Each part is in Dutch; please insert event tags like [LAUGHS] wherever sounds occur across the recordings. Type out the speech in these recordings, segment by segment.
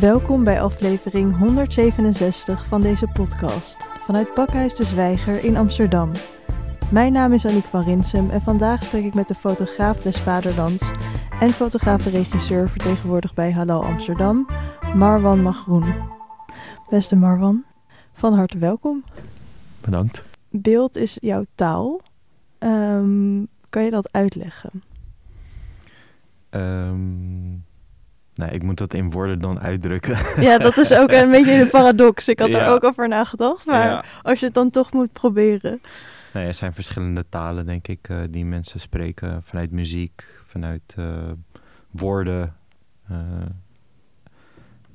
Welkom bij aflevering 167 van deze podcast vanuit Pakhuis de Zwijger in Amsterdam. Mijn naam is Aniek van Rinsem en vandaag spreek ik met de fotograaf des Vaderlands en fotograaf en regisseur vertegenwoordigd bij Halal Amsterdam, Marwan Magroen. Beste Marwan, van harte welkom. Bedankt. Beeld is jouw taal. Ehm, kan je dat uitleggen? Ehm, nou, ik moet dat in woorden dan uitdrukken. [LAUGHS] Ja, dat is ook een beetje een paradox. Ik had er ook over nagedacht, maar Ja. als je het dan toch moet proberen. Nou, er zijn verschillende talen, denk ik, eh, die mensen spreken. Vanuit muziek, vanuit eh, woorden.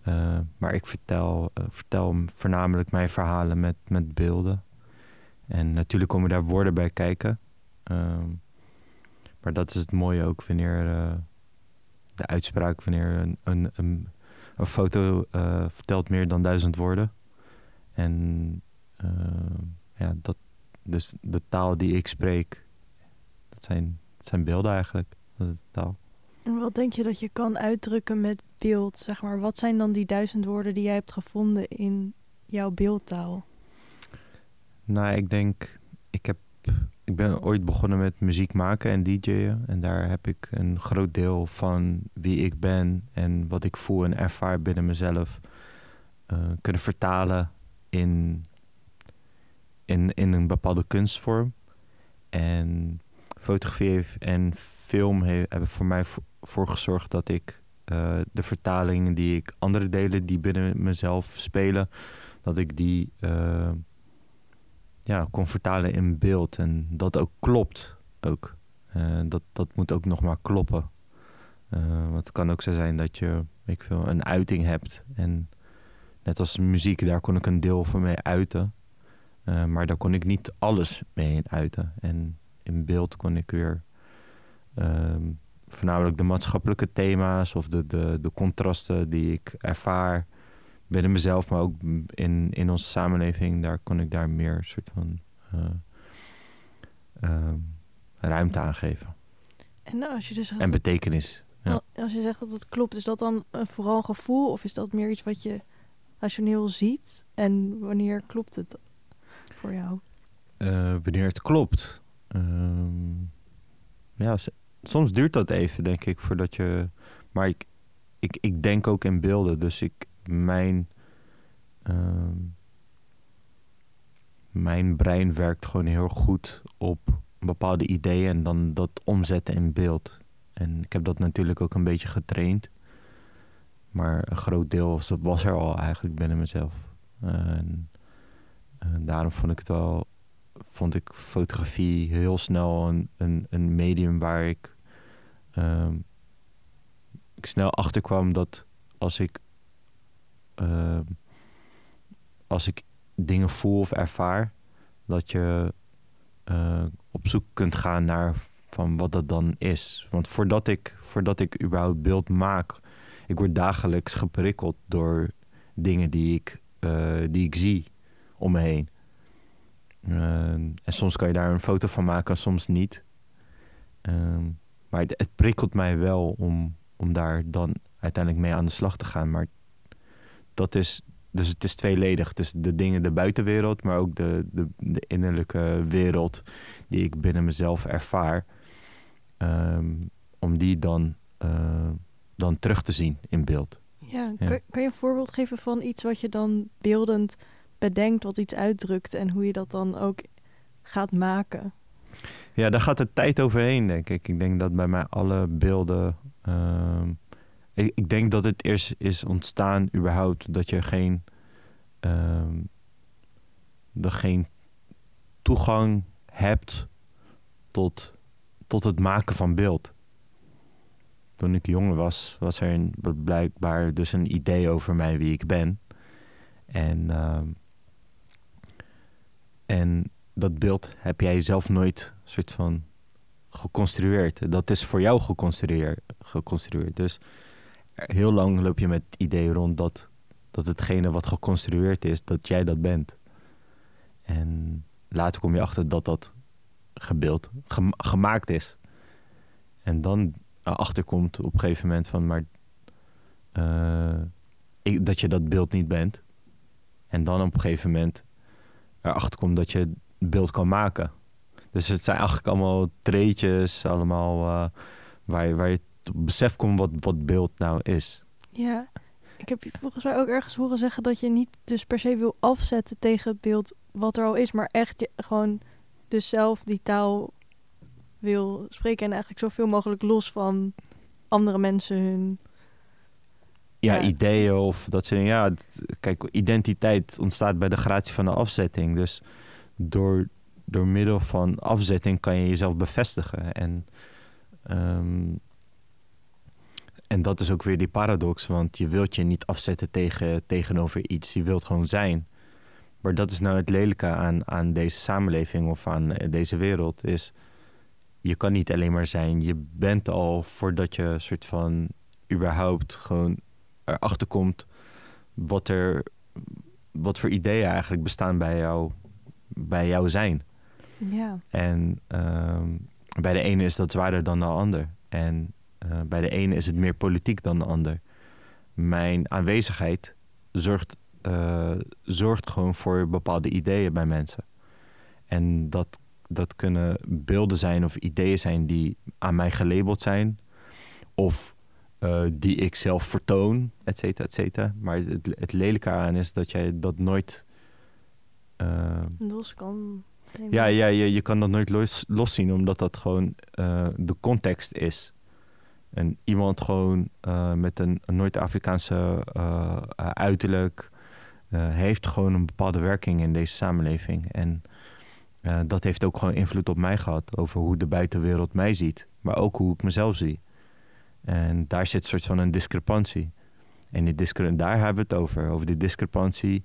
eh, maar ik vertel, vertel voornamelijk mijn verhalen met, met beelden. En natuurlijk komen daar woorden bij kijken. Ehm, maar dat is het mooie ook wanneer de uitspraak, wanneer een, een, een, een foto eh, vertelt meer dan duizend woorden. En eh, ja, dat, dus de taal die ik spreek, dat zijn, dat zijn beelden eigenlijk. Dat is taal. En wat denk je dat je kan uitdrukken met beeld? Zeg maar, wat zijn dan die duizend woorden die jij hebt gevonden in jouw beeldtaal? Nou, ik denk, ik ben ooit begonnen met muziek maken en DJ'en. En daar heb ik een groot deel van wie ik ben en wat ik voel en ervaar binnen mezelf eh, kunnen vertalen in, in, in een bepaalde kunstvorm. En fotografie en film he- hebben voor mij voor, voor gezorgd dat ik eh, de vertalingen die ik andere delen die binnen mezelf spelen, dat ik die eh, ja, kon vertalen in beeld. En dat ook klopt ook. Eh, dat, dat moet ook nog maar kloppen. Eh, want het kan ook zo zijn dat je ik veel, een uiting hebt. En net als muziek, daar kon ik een deel van mee uiten. Eh, maar daar kon ik niet alles mee uiten. En in beeld kon ik weer ehm, voornamelijk de maatschappelijke thema's of de, de, de contrasten die ik ervaar binnen mezelf, maar ook in, in onze samenleving, daar kon ik daar meer soort van eh, ehm, ruimte aan geven. En als je dus En dat- betekenis. ja. als je zegt dat het klopt, is dat dan vooral een gevoel of is dat meer iets wat je rationeel ziet? En wanneer klopt het voor jou? Eh, wanneer het klopt. Ehm, ja, soms duurt dat even, denk ik, voordat je. Maar ik, ik, ik denk ook in beelden, dus ik mijn. ehm, mijn brein werkt gewoon heel goed op bepaalde ideeën en dan dat omzetten in beeld. En ik heb dat natuurlijk ook een beetje getraind. Maar een groot deel was- er al eigenlijk binnen mezelf. En, en daarom vond ik het wel vond ik fotografie heel snel een, een, een medium waar ik, ehm, ik snel achter kwam dat als ik, ehm, als ik dingen voel of ervaar, dat je eh, op zoek kunt gaan naar van wat dat dan is. Want voordat ik, voordat ik überhaupt beeld maak, ik word dagelijks geprikkeld door dingen die ik, eh, die ik zie om me heen. Ehm, en soms kan je daar een foto van maken, soms niet. Ehm, maar het, het prikkelt mij wel om, om daar dan uiteindelijk mee aan de slag te gaan. Maar dat is, dus het is tweeledig. Dus de dingen, de buitenwereld, maar ook de, de, de innerlijke wereld die ik binnen mezelf ervaar. Ehm, om die dan, eh, dan terug te zien in beeld. Ja, Ja. Kan, kan je een voorbeeld geven van iets wat je dan beeldend bedenkt, wat iets uitdrukt en hoe je dat dan ook gaat maken? Ja, daar gaat de tijd overheen, denk ik. Ik denk dat bij mij alle beelden. ehm, ik, denk dat het eerst is ontstaan, überhaupt, dat je geen. ehm, dat geen toegang hebt tot, tot het maken van beeld. Toen ik jonger was, was er een, blijkbaar dus een idee over mij wie ik ben. En, ehm, en dat beeld heb jij zelf nooit soort van geconstrueerd. Dat is voor jou geconstrueerd. geconstrueerd. Dus heel lang loop je met het idee rond dat, dat hetgene wat geconstrueerd is, dat jij dat bent. En later kom je achter dat dat gebeeld, gem- gemaakt is. En dan erachter komt op een gegeven moment van, maar eh, dat je dat beeld niet bent. En dan op een gegeven moment erachter komt dat je het beeld kan maken. Dus het zijn eigenlijk allemaal treetjes, allemaal waar, je, waar je tot besef komt wat, wat beeld nou is. Ja, ik heb je volgens mij ook ergens horen zeggen dat je niet dus per se wil afzetten tegen het beeld wat er al is, maar echt je, gewoon dus zelf die taal wil spreken en eigenlijk zoveel mogelijk los van andere mensen hun ja, ideeën of dat soort dingen. Ja, kijk, identiteit ontstaat bij de gratie van de afzetting. Dus door, door middel van afzetting kan je jezelf bevestigen. En, ehm, en dat is ook weer die paradox, want je wilt je niet afzetten tegen, tegenover iets. Je wilt gewoon zijn. Maar dat is nou het lelijke aan, aan deze samenleving of aan eh, deze wereld. Is je kan niet alleen maar zijn. Je bent al voordat je soort van überhaupt gewoon erachter komt wat er wat voor ideeën eigenlijk bestaan bij jou, bij jou zijn. Ja. En ehm, bij de ene is dat zwaarder dan de ander. En uh, bij de ene is het meer politiek dan de ander. Mijn aanwezigheid zorgt, uh, zorgt gewoon voor bepaalde ideeën bij mensen. En dat, dat kunnen beelden zijn of ideeën zijn die aan mij gelabeld zijn. Of uh, die ik zelf vertoon, et cetera, et cetera. Maar het, het lelijke aan is dat jij dat nooit... Los kan... Ja, ja je, je kan dat nooit los, los zien, omdat dat gewoon de context is. En iemand gewoon met een, Noord-Afrikaanse uiterlijk... heeft gewoon een bepaalde werking in deze samenleving. En dat heeft ook gewoon invloed op mij gehad... over hoe de buitenwereld mij ziet, maar ook hoe ik mezelf zie. En daar zit een soort van een discrepantie. En die discre daar hebben we het over. Over die discrepantie.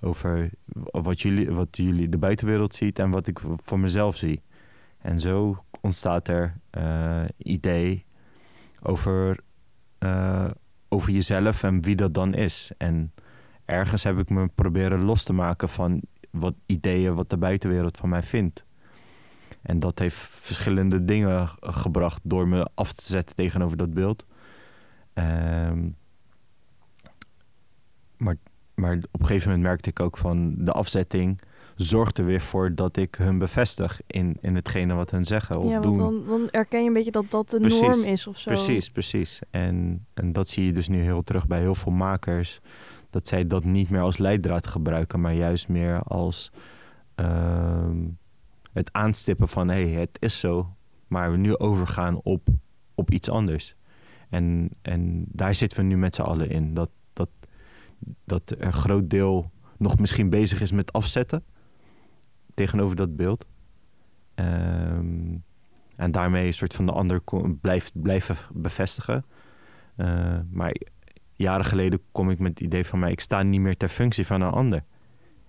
Over wat jullie, wat jullie de buitenwereld ziet en wat ik voor mezelf zie. En zo ontstaat er idee over, uh, over jezelf en wie dat dan is. En ergens heb ik me proberen los te maken van wat ideeën wat de buitenwereld van mij vindt. En dat heeft verschillende dingen gebracht door me af te zetten tegenover dat beeld. Um, maar, maar op een gegeven moment merkte ik ook van de afzetting zorgt er weer voor dat ik hun bevestig in, in hetgene wat hun zeggen of ja, doen. Dan, dan erken je een beetje dat dat de norm is of zo. Precies, precies. En, en dat zie je dus nu heel terug bij heel veel makers. Dat zij dat niet meer als leidraad gebruiken, maar juist meer als... Uh, het aanstippen van hé, hey, het is zo, maar we nu overgaan op, op iets anders. En, en daar zitten we nu met z'n allen in. Dat, dat, dat er een groot deel nog misschien bezig is met afzetten tegenover dat beeld. Um, en daarmee een soort van de ander blijft blijven bevestigen. Uh, maar jaren geleden kom ik met het idee van mij, ik sta niet meer ter functie van een ander.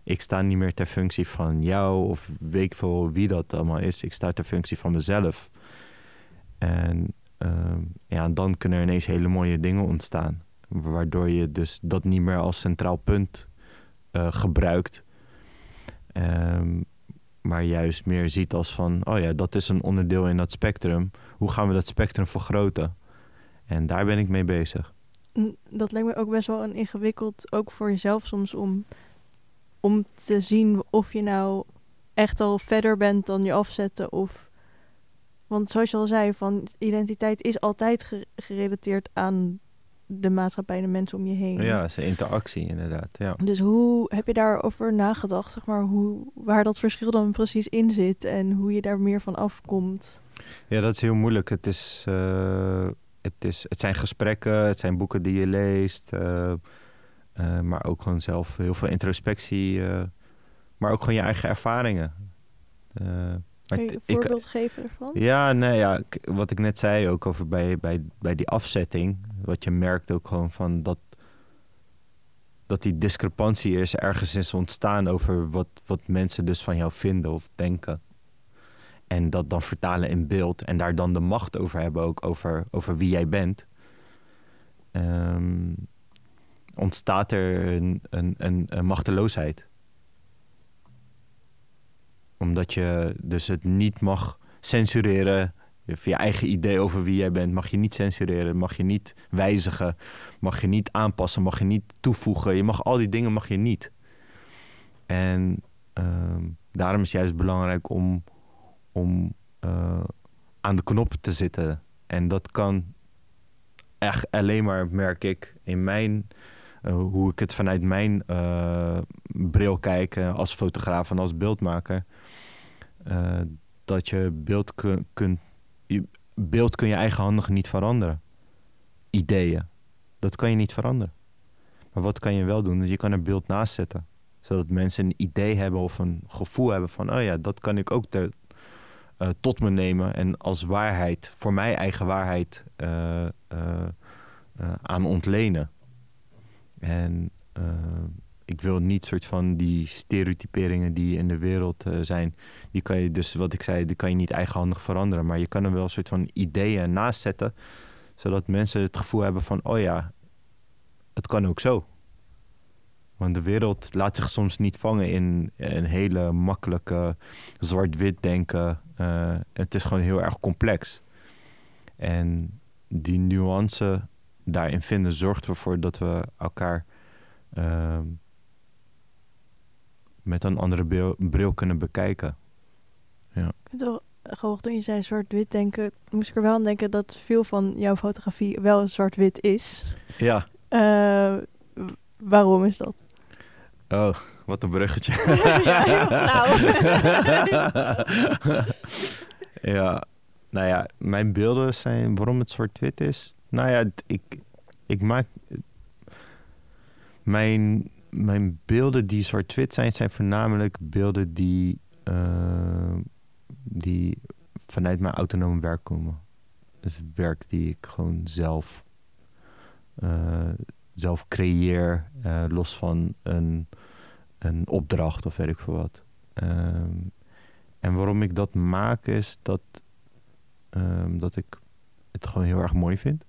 Ik sta niet meer ter functie van jou of weet ik veel wie dat allemaal is. Ik sta ter functie van mezelf. En uh, ja, dan kunnen er ineens hele mooie dingen ontstaan. Waardoor je dus dat niet meer als centraal punt uh, gebruikt. Um, maar juist meer ziet als van, oh ja, dat is een onderdeel in dat spectrum. Hoe gaan we dat spectrum vergroten? En daar ben ik mee bezig. Dat lijkt me ook best wel een ingewikkeld, ook voor jezelf soms, om om te zien of je nou echt al verder bent dan je afzetten of want zoals je al zei van identiteit is altijd gerelateerd aan de maatschappij de mensen om je heen. Ja, is interactie inderdaad. Ja. Dus hoe heb je daarover nagedacht, zeg maar, hoe, waar dat verschil dan precies in zit en hoe je daar meer van afkomt? Ja, dat is heel moeilijk. Het, is, uh, het, is, het zijn gesprekken, het zijn boeken die je leest. Uh, uh, maar ook gewoon zelf heel veel introspectie. Maar ook gewoon je eigen ervaringen. Kun je een voorbeeld ik, geven ervan? Ja, nee, ja, wat ik net zei ook over bij, bij, bij die afzetting. Wat je merkt ook gewoon van dat, dat die discrepantie is ergens is ontstaan over wat, wat mensen dus van jou vinden of denken. En dat dan vertalen in beeld en daar dan de macht over hebben ook over, over wie jij bent. Um, ontstaat er een, een, een, een machteloosheid. Omdat je dus het niet mag censureren je eigen idee over wie jij bent mag je niet censureren, mag je niet wijzigen, mag je niet aanpassen, mag je niet toevoegen. Je mag al die dingen mag je niet. En ehm, daarom is het juist belangrijk om, om uh, aan de knoppen te zitten. En dat kan echt alleen maar, merk ik, in mijn, uh, hoe ik het vanuit mijn uh, bril kijk als fotograaf en als beeldmaker. Dat je beeld kun, kunt, je beeld kun je eigenhandig niet veranderen. Ideeën, dat kan je niet veranderen. Maar wat kan je wel doen? Dus je kan er beeld naast zetten. Zodat mensen een idee hebben of een gevoel hebben van... oh ja, dat kan ik ook te, uh, tot me nemen en als waarheid, voor mij eigen waarheid uh, aan ontlenen. En ik wil niet soort van die stereotyperingen die in de wereld zijn, die kan je dus, wat ik zei, die kan je niet eigenhandig veranderen, maar je kan er wel een soort van ideeën naast zetten, zodat mensen het gevoel hebben van, oh ja, het kan ook zo. Want de wereld laat zich soms niet vangen in een hele makkelijke zwart-wit denken. Uh, het is gewoon heel erg complex. En die nuance daarin vinden zorgt ervoor dat we elkaar uh, met een andere bril, bril, kunnen bekijken. Ja. Ik vind het wel grappig, toen je zei zwart-wit denken, moest ik er wel aan denken dat veel van jouw fotografie wel zwart-wit is. Ja. Uh, waarom is dat? Oh, wat een bruggetje. [LAUGHS] ja, nou. [LAUGHS] ja, nou ja, mijn beelden zijn waarom het zwart-wit is. Nou ja, ik, ik maak. Mijn, mijn beelden die zwart-wit zijn, zijn voornamelijk beelden die, uh, die vanuit mijn autonome werk komen. Dus werk die ik gewoon zelf, uh, zelf creëer, uh, los van een een opdracht of weet ik veel wat. Ehm, en waarom ik dat maak is dat, um, dat ik het gewoon heel erg mooi vind.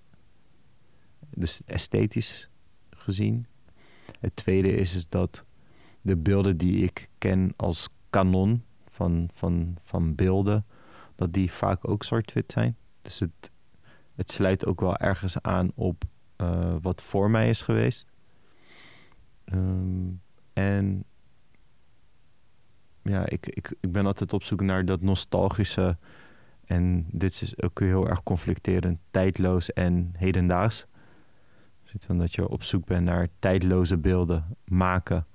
Dus esthetisch gezien. Het tweede is, is dat de beelden die ik ken als kanon van, van, van beelden, dat die vaak ook zwart-wit zijn. Dus het, het sluit ook wel ergens aan op uh, wat voor mij is geweest. Um, en ja, ik, ik, ik ben altijd op zoek naar dat nostalgische. En dit is ook heel erg conflicterend, tijdloos en hedendaags. Zoiets van dat je op zoek bent naar tijdloze beelden maken.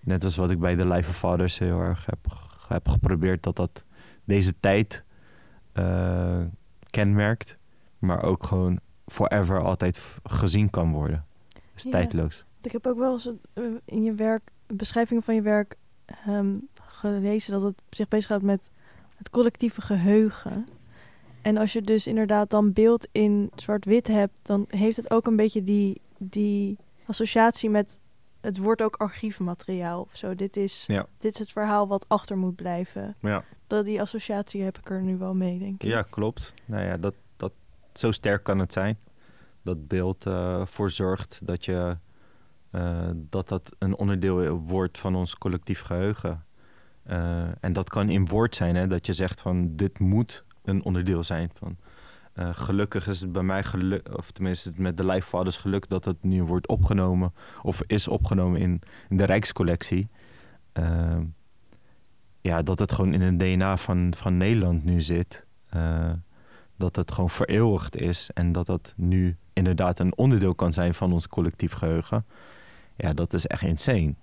Net als wat ik bij de Life of Fathers heel erg heb, heb geprobeerd, dat dat deze tijd uh, kenmerkt, maar ook gewoon forever altijd gezien kan worden. ja, tijdloos. Ik heb ook wel eens eh, in je werk, beschrijvingen van je werk, um, gelezen dat het zich bezighoudt met het collectieve geheugen. En als je dus inderdaad dan beeld in zwart-wit hebt, dan heeft het ook een beetje die, die associatie met het wordt ook archiefmateriaal of zo. Dit is, ja. dit is het verhaal wat achter moet blijven. Ja. Dat, die associatie heb ik er nu wel mee, denk ik. Ja, klopt. Nou ja, dat, dat, zo sterk kan het zijn. Dat beeld uh, eh, voor zorgt dat je uh, dat dat een onderdeel wordt van ons collectief geheugen. Uh, en dat kan in woord zijn, hè, dat je zegt van dit moet een onderdeel zijn van. Uh, gelukkig is het bij mij geluk, of tenminste met de Life Fathers geluk dat het nu wordt opgenomen of is opgenomen in, de Rijkscollectie. Uh, ja, dat het gewoon in het DNA van, van Nederland nu zit. Uh, dat het gewoon vereeuwigd is en dat dat nu inderdaad een onderdeel kan zijn van ons collectief geheugen. Ja, dat is echt insane.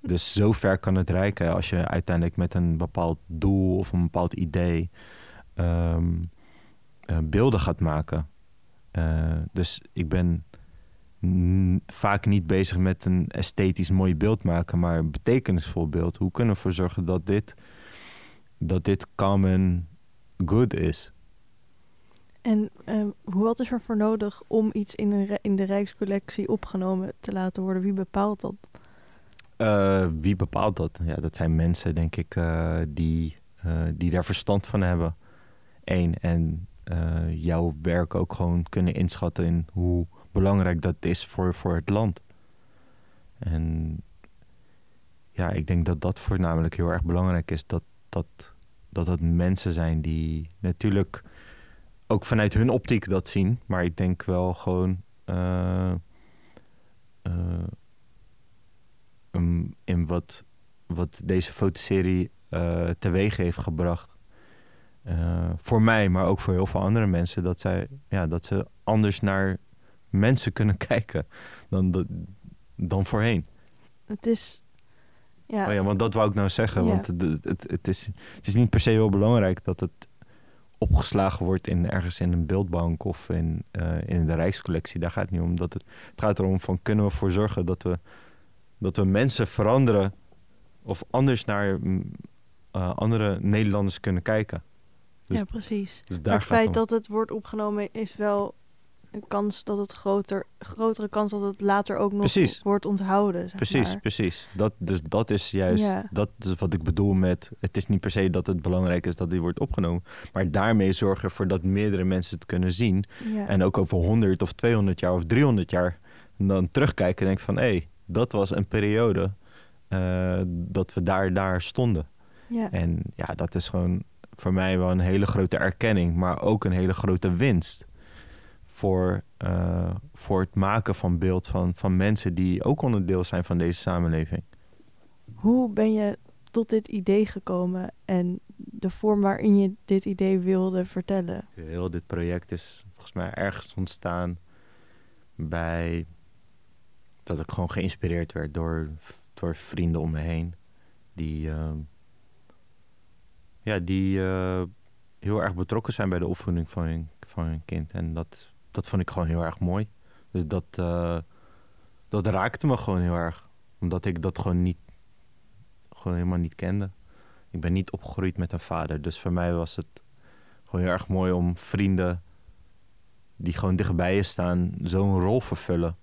Dus zo ver kan het reiken als je uiteindelijk met een bepaald doel of een bepaald idee um, uh, beelden gaat maken. Uh, dus ik ben vaak niet bezig met een esthetisch mooi beeld maken, maar een betekenisvol beeld. Hoe kunnen we ervoor zorgen dat dit, dat dit common good is? En uh, wat is er voor nodig om iets in, een, in de Rijkscollectie opgenomen te laten worden? Wie bepaalt dat? Uh, wie bepaalt dat? Ja, dat zijn mensen, denk ik, uh, die, die daar verstand van hebben. Eén. En jouw werk ook gewoon kunnen inschatten in hoe belangrijk dat is voor, voor het land. En ja, ik denk dat dat voornamelijk heel erg belangrijk is. Dat, dat, dat het mensen zijn die natuurlijk ook vanuit hun optiek dat zien. Maar ik denk wel gewoon uh, in wat, wat deze fotoserie teweeg heeft gebracht. Voor mij, maar ook voor heel veel andere mensen. Dat, zij, ja, dat ze anders naar mensen kunnen [LAUGHS] kijken dan, dan voorheen. Het is ja. Oh ja, want dat wou ik nou zeggen. Want het, het, het, is, het is niet per se heel belangrijk dat het opgeslagen wordt in ergens in een beeldbank of in, uh, in de Rijkscollectie. Daar gaat het niet om. Dat het, het gaat erom van kunnen we ervoor zorgen dat we, dat we mensen veranderen of anders naar uh, andere Nederlanders kunnen kijken. Dus, ja, precies. Dus maar het feit dat het wordt opgenomen is wel een kans dat het groter, grotere kans dat het later ook nog wordt onthouden. Zeg precies, maar. precies. Dat, dus dat is juist dat is wat ik bedoel met. Het is niet per se dat het belangrijk is dat die wordt opgenomen. Maar daarmee zorgen ervoor dat meerdere mensen het kunnen zien. En ook over 100 of 200 jaar of 300 jaar dan terugkijken en denken van hé, hey, dat was een periode uh, dat we daar, daar stonden. Ja. En ja, dat is gewoon voor mij wel een hele grote erkenning, maar ook een hele grote winst voor, uh, voor het maken van beeld van, van mensen die ook onderdeel zijn van deze samenleving. Hoe ben je tot dit idee gekomen en de vorm waarin je dit idee wilde vertellen? Heel dit project is volgens mij ergens ontstaan bij dat ik gewoon geïnspireerd werd door, door vrienden om me heen. Die, uh, ja, die uh, heel erg betrokken zijn bij de opvoeding van hun, van hun kind. En dat dat vond ik gewoon heel erg mooi. Dus dat, uh, dat raakte me gewoon heel erg. Omdat ik dat gewoon niet, gewoon helemaal niet kende. Ik ben niet opgegroeid met een vader. Dus voor mij was het gewoon heel erg mooi om vrienden die gewoon dichtbij je staan, zo'n rol vervullen.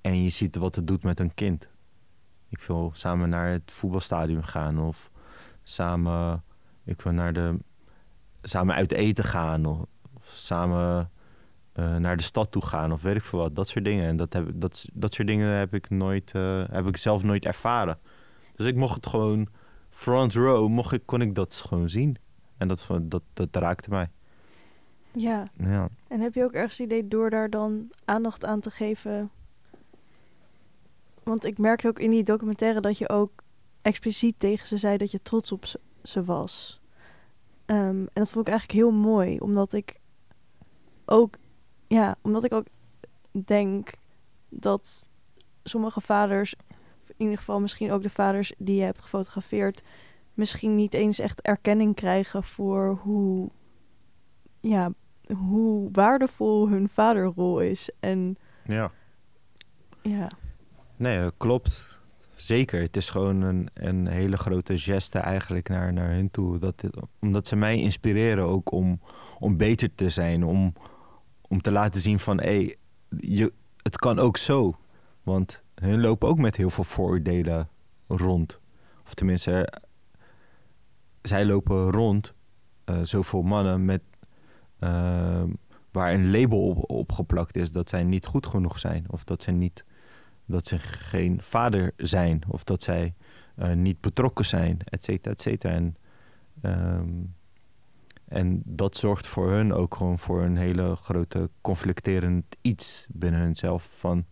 En je ziet wat het doet met een kind. Ik wil samen naar het voetbalstadion gaan of samen, ik wil naar de, samen uit eten gaan of, of samen uh, naar de stad toe gaan of weet ik veel wat. Dat soort dingen. En dat, heb, dat, dat soort dingen heb ik, nooit, uh, heb ik zelf nooit ervaren. Dus ik mocht het gewoon front row, mocht ik, kon ik dat gewoon zien. En dat, dat, dat raakte mij. Ja. ja. En heb je ook ergens het idee door daar dan aandacht aan te geven? Want ik merkte ook in die documentaire dat je ook expliciet tegen ze zei dat je trots op ze was. Um, en dat vond ik eigenlijk heel mooi, omdat ik ook ja, omdat ik ook denk dat sommige vaders, in ieder geval misschien ook de vaders die je hebt gefotografeerd, misschien niet eens echt erkenning krijgen voor hoe, ja, hoe waardevol hun vaderrol is. En ja. Ja. Nee, dat klopt. Zeker. Het is gewoon een, een hele grote geste eigenlijk naar, naar hen toe. Dat omdat ze mij inspireren ook om, om beter te zijn. Om, om te laten zien van hé, hey, het kan ook zo. Want hun lopen ook met heel veel vooroordelen rond. Of tenminste, zij lopen rond, uh, zoveel mannen, met, uh, waar een label op, opgeplakt is dat zij niet goed genoeg zijn. Of dat ze, niet, dat ze geen vader zijn. Of dat zij uh, niet betrokken zijn, et cetera, et cetera. En um, en dat zorgt voor hun ook gewoon voor een hele grote conflicterend iets binnen hunzelf. Van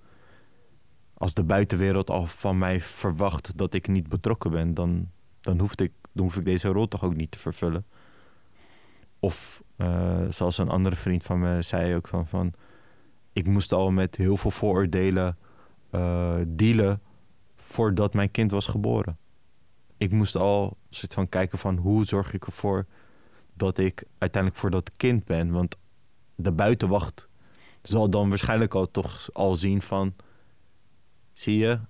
als de buitenwereld al van mij verwacht dat ik niet betrokken ben, dan, dan, hoef, ik, dan hoef ik deze rol toch ook niet te vervullen. Of uh, zoals een andere vriend van me zei ook van, van ik moest al met heel veel vooroordelen uh, dealen voordat mijn kind was geboren. Ik moest al soort van kijken van hoe zorg ik ervoor dat ik uiteindelijk voor dat kind ben. Want de buitenwacht zal dan waarschijnlijk al toch al zien van... Zie je,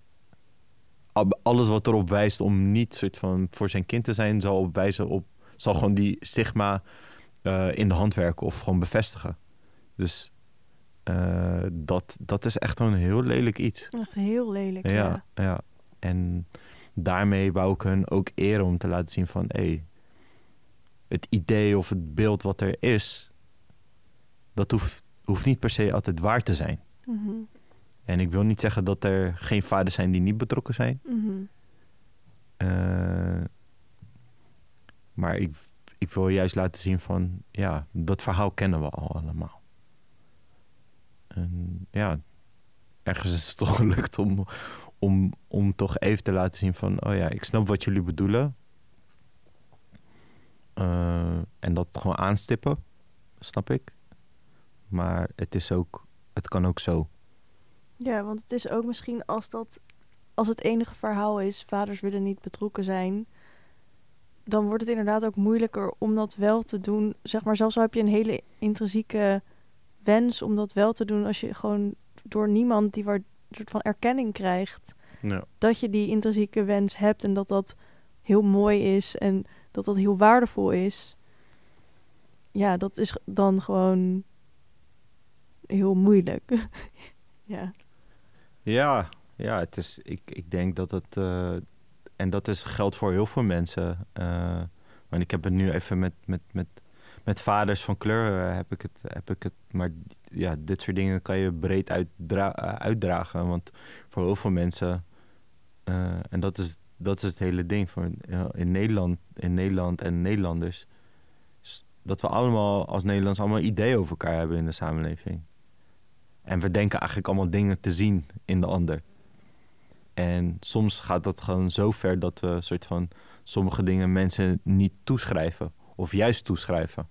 alles wat erop wijst om niet soort van voor zijn kind te zijn... zal wijzen op, zal gewoon die stigma uh, in de hand werken of gewoon bevestigen. Dus uh, dat, dat is echt een heel lelijk iets. Echt heel lelijk, ja. Ja, ja. En daarmee wou ik hun ook eren om te laten zien van... Hey, het idee of het beeld wat er is, dat hoeft, hoeft niet per se altijd waar te zijn. Mhm. En ik wil niet zeggen dat er geen vaders zijn die niet betrokken zijn. Mhm. Uh, Maar ik, ik wil juist laten zien van, ja, dat verhaal kennen we al allemaal. En ja, ergens is het [LAUGHS] toch gelukt om, om, om toch even te laten zien van, oh ja, ik snap wat jullie bedoelen. Uh, en dat gewoon aanstippen, snap ik. Maar het is ook, het kan ook zo. Ja, want het is ook misschien als dat, als het enige verhaal is, vaders willen niet betrokken zijn, dan wordt het inderdaad ook moeilijker om dat wel te doen. Zeg maar, zelfs heb je een hele intrinsieke wens om dat wel te doen, als je gewoon door niemand die waar soort van erkenning krijgt, ja. dat je die intrinsieke wens hebt en dat dat heel mooi is en dat dat heel waardevol is. Ja, dat is dan gewoon heel moeilijk. [LAUGHS] ja. Ja, ja, het is, ik, ik denk dat het, uh, en dat is geldt voor heel veel mensen. Uh, maar ik heb het nu even met, met, met, met vaders van kleur, uh, heb, ik het, heb ik het, maar ja, dit soort dingen kan je breed uitdra uitdragen. Want voor heel veel mensen, en dat is, dat is het hele ding, voor, in, Nederland, in Nederland en Nederlanders, dat we allemaal als Nederlands allemaal ideeën over elkaar hebben in de samenleving. En we denken eigenlijk allemaal dingen te zien in de ander. En soms gaat dat gewoon zo ver dat we soort van sommige dingen mensen niet toeschrijven. Of juist toeschrijven.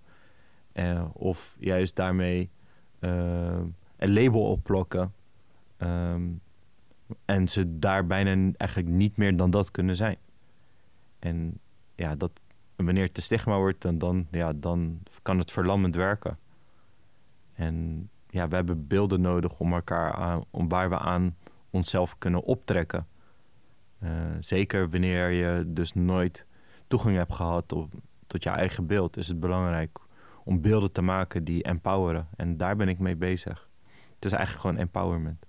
Uh, of juist daarmee uh, een label opplokken. Um, en ze daar bijna eigenlijk niet meer dan dat kunnen zijn. En ja, dat, wanneer het te stigma wordt, dan, dan, ja, dan kan het verlammend werken. En ja, we hebben beelden nodig om elkaar aan, om waar we aan onszelf kunnen optrekken. Uh, zeker wanneer je dus nooit toegang hebt gehad tot, tot je eigen beeld, is het belangrijk om beelden te maken die empoweren. En daar ben ik mee bezig. Het is eigenlijk gewoon empowerment.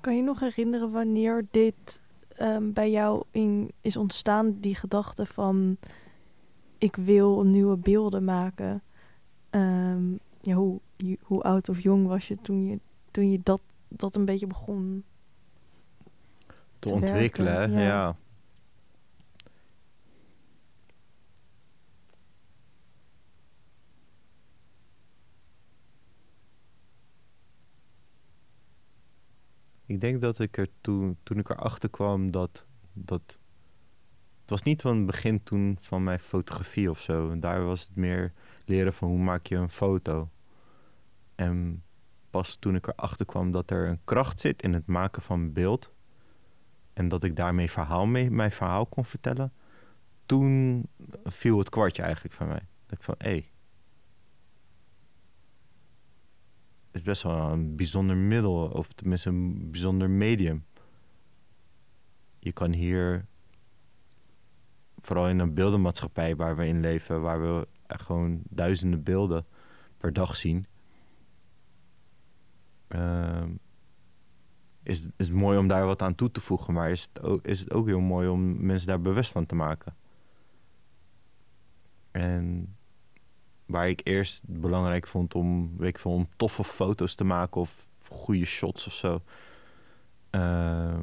Kan je nog herinneren wanneer dit um, bij jou in, is ontstaan, die gedachte van ik wil nieuwe beelden maken? Um, ja, hoe, hoe oud of jong was je toen je, toen je dat, dat een beetje begon te, te ontwikkelen? Ja. ja. Ik denk dat ik er toen, toen ik erachter kwam dat, dat. Het was niet van het begin toen van mijn fotografie of zo. Daar was het meer leren van hoe maak je een foto. En pas toen ik erachter kwam dat er een kracht zit in het maken van beeld. En dat ik daarmee verhaal mee, mijn verhaal kon vertellen. Toen viel het kwartje eigenlijk van mij. Dat ik van, hé. Hey, het is best wel een bijzonder middel. Of tenminste een bijzonder medium. Je kan hier... Vooral in een beeldenmaatschappij waar we in leven... waar we gewoon duizenden beelden per dag zien uh, is, is het mooi om daar wat aan toe te voegen. Maar is het, ook, is het ook heel mooi om mensen daar bewust van te maken. En waar ik eerst belangrijk vond om, weet ik veel, om toffe foto's te maken of goede shots of zo. Uh,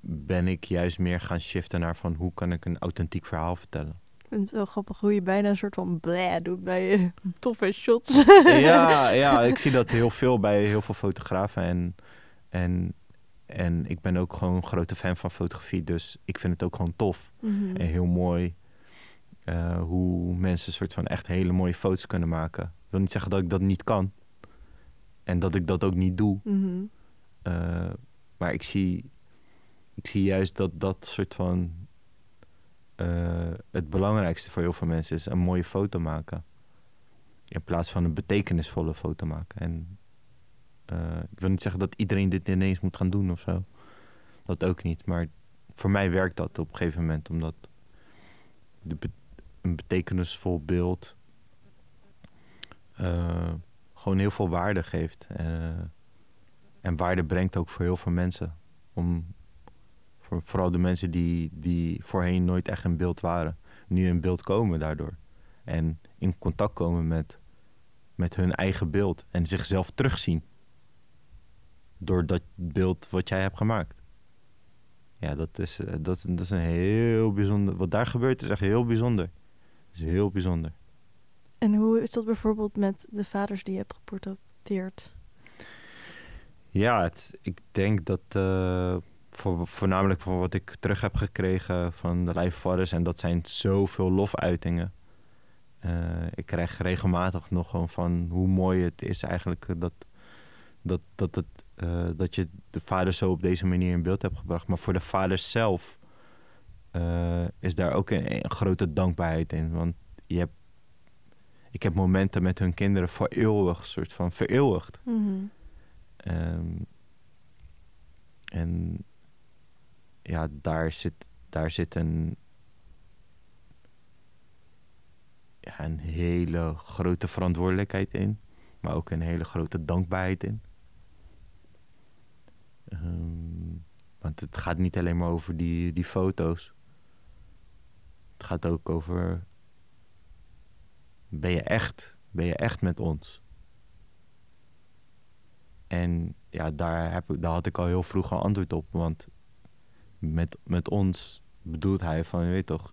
ben ik juist meer gaan shiften naar van hoe kan ik een authentiek verhaal vertellen vind het wel grappig hoe je bijna een soort van bleh doet bij uh, [LAUGHS] toffe shots. ja, [LAUGHS] ja, ik zie dat heel veel bij heel veel fotografen. En, en, en ik ben ook gewoon een grote fan van fotografie. Dus ik vind het ook gewoon tof. Mhm. En heel mooi uh, hoe mensen een soort van echt hele mooie foto's kunnen maken. Ik wil niet zeggen dat ik dat niet kan. En dat ik dat ook niet doe. Mhm. Uh, maar ik zie, ik zie juist dat dat soort van uh, het belangrijkste voor heel veel mensen is een mooie foto maken. In plaats van een betekenisvolle foto maken. En ik wil niet zeggen dat iedereen dit ineens moet gaan doen of zo. Dat ook niet. Maar voor mij werkt dat op een gegeven moment. Omdat de een betekenisvol beeld uh, gewoon heel veel waarde geeft. en waarde brengt ook voor heel veel mensen. Om voor, vooral de mensen die, die voorheen nooit echt in beeld waren, nu in beeld komen daardoor. En in contact komen met, met hun eigen beeld en zichzelf terugzien. Door dat beeld wat jij hebt gemaakt. Ja, dat is, eh, dat, dat is een heel bijzonder. Wat daar gebeurt is echt heel bijzonder. Is heel bijzonder. En hoe is dat bijvoorbeeld met de vaders die je hebt geportretteerd? Ja, het, ik denk dat uh, voor, voornamelijk van wat ik terug heb gekregen van de lijfvaders, en dat zijn zoveel lofuitingen. Uh, ik krijg regelmatig nog gewoon van hoe mooi het is eigenlijk dat, dat, dat, het, uh, dat je de vader zo op deze manier in beeld hebt gebracht. Maar voor de vaders zelf is daar ook een, een, grote dankbaarheid in. Want je hebt, ik heb momenten met hun kinderen voor eeuwig, soort van vereeuwigd. Mm Um, en ja, daar zit, daar zit een, ja, een hele grote verantwoordelijkheid in, maar ook een hele grote dankbaarheid in. Um, want het gaat niet alleen maar over die, die foto's. Het gaat ook over. Ben je echt? Ben je echt met ons? En ja, daar, heb ik, daar had ik al heel vroeg een antwoord op. Want met, met ons bedoelt hij van, je weet toch,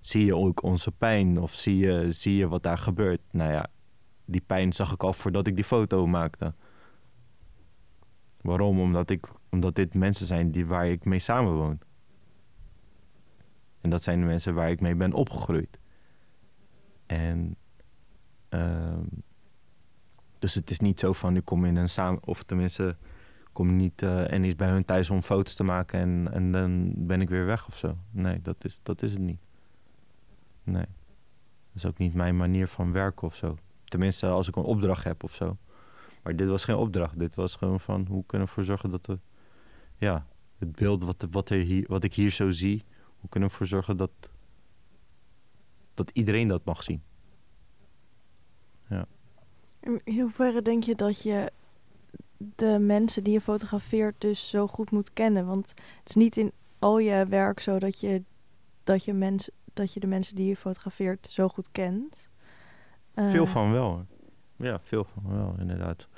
zie je ook onze pijn of zie je, zie je wat daar gebeurt? Nou ja, die pijn zag ik al voordat ik die foto maakte. Waarom? Omdat, ik, omdat dit mensen zijn die, waar ik mee samenwoon. En dat zijn de mensen waar ik mee ben opgegroeid. En uh, dus het is niet zo van, ik kom in een samen... Of tenminste, kom niet uh, en is bij hun thuis om foto's te maken... En, en dan ben ik weer weg of zo. Nee, dat is, dat is het niet. Nee. Dat is ook niet mijn manier van werken of zo. Tenminste, als ik een opdracht heb of zo. Maar dit was geen opdracht. Dit was gewoon van, hoe kunnen we ervoor zorgen dat we... Ja, het beeld wat, wat, er hier, wat ik hier zo zie... Hoe kunnen we ervoor zorgen dat... Dat iedereen dat mag zien. Ja. In hoeverre denk je dat je de mensen die je fotografeert dus zo goed moet kennen? Want het is niet in al je werk zo dat je, dat je, mens, dat je de mensen die je fotografeert zo goed kent. veel uh, van wel. Ja, veel van wel, inderdaad.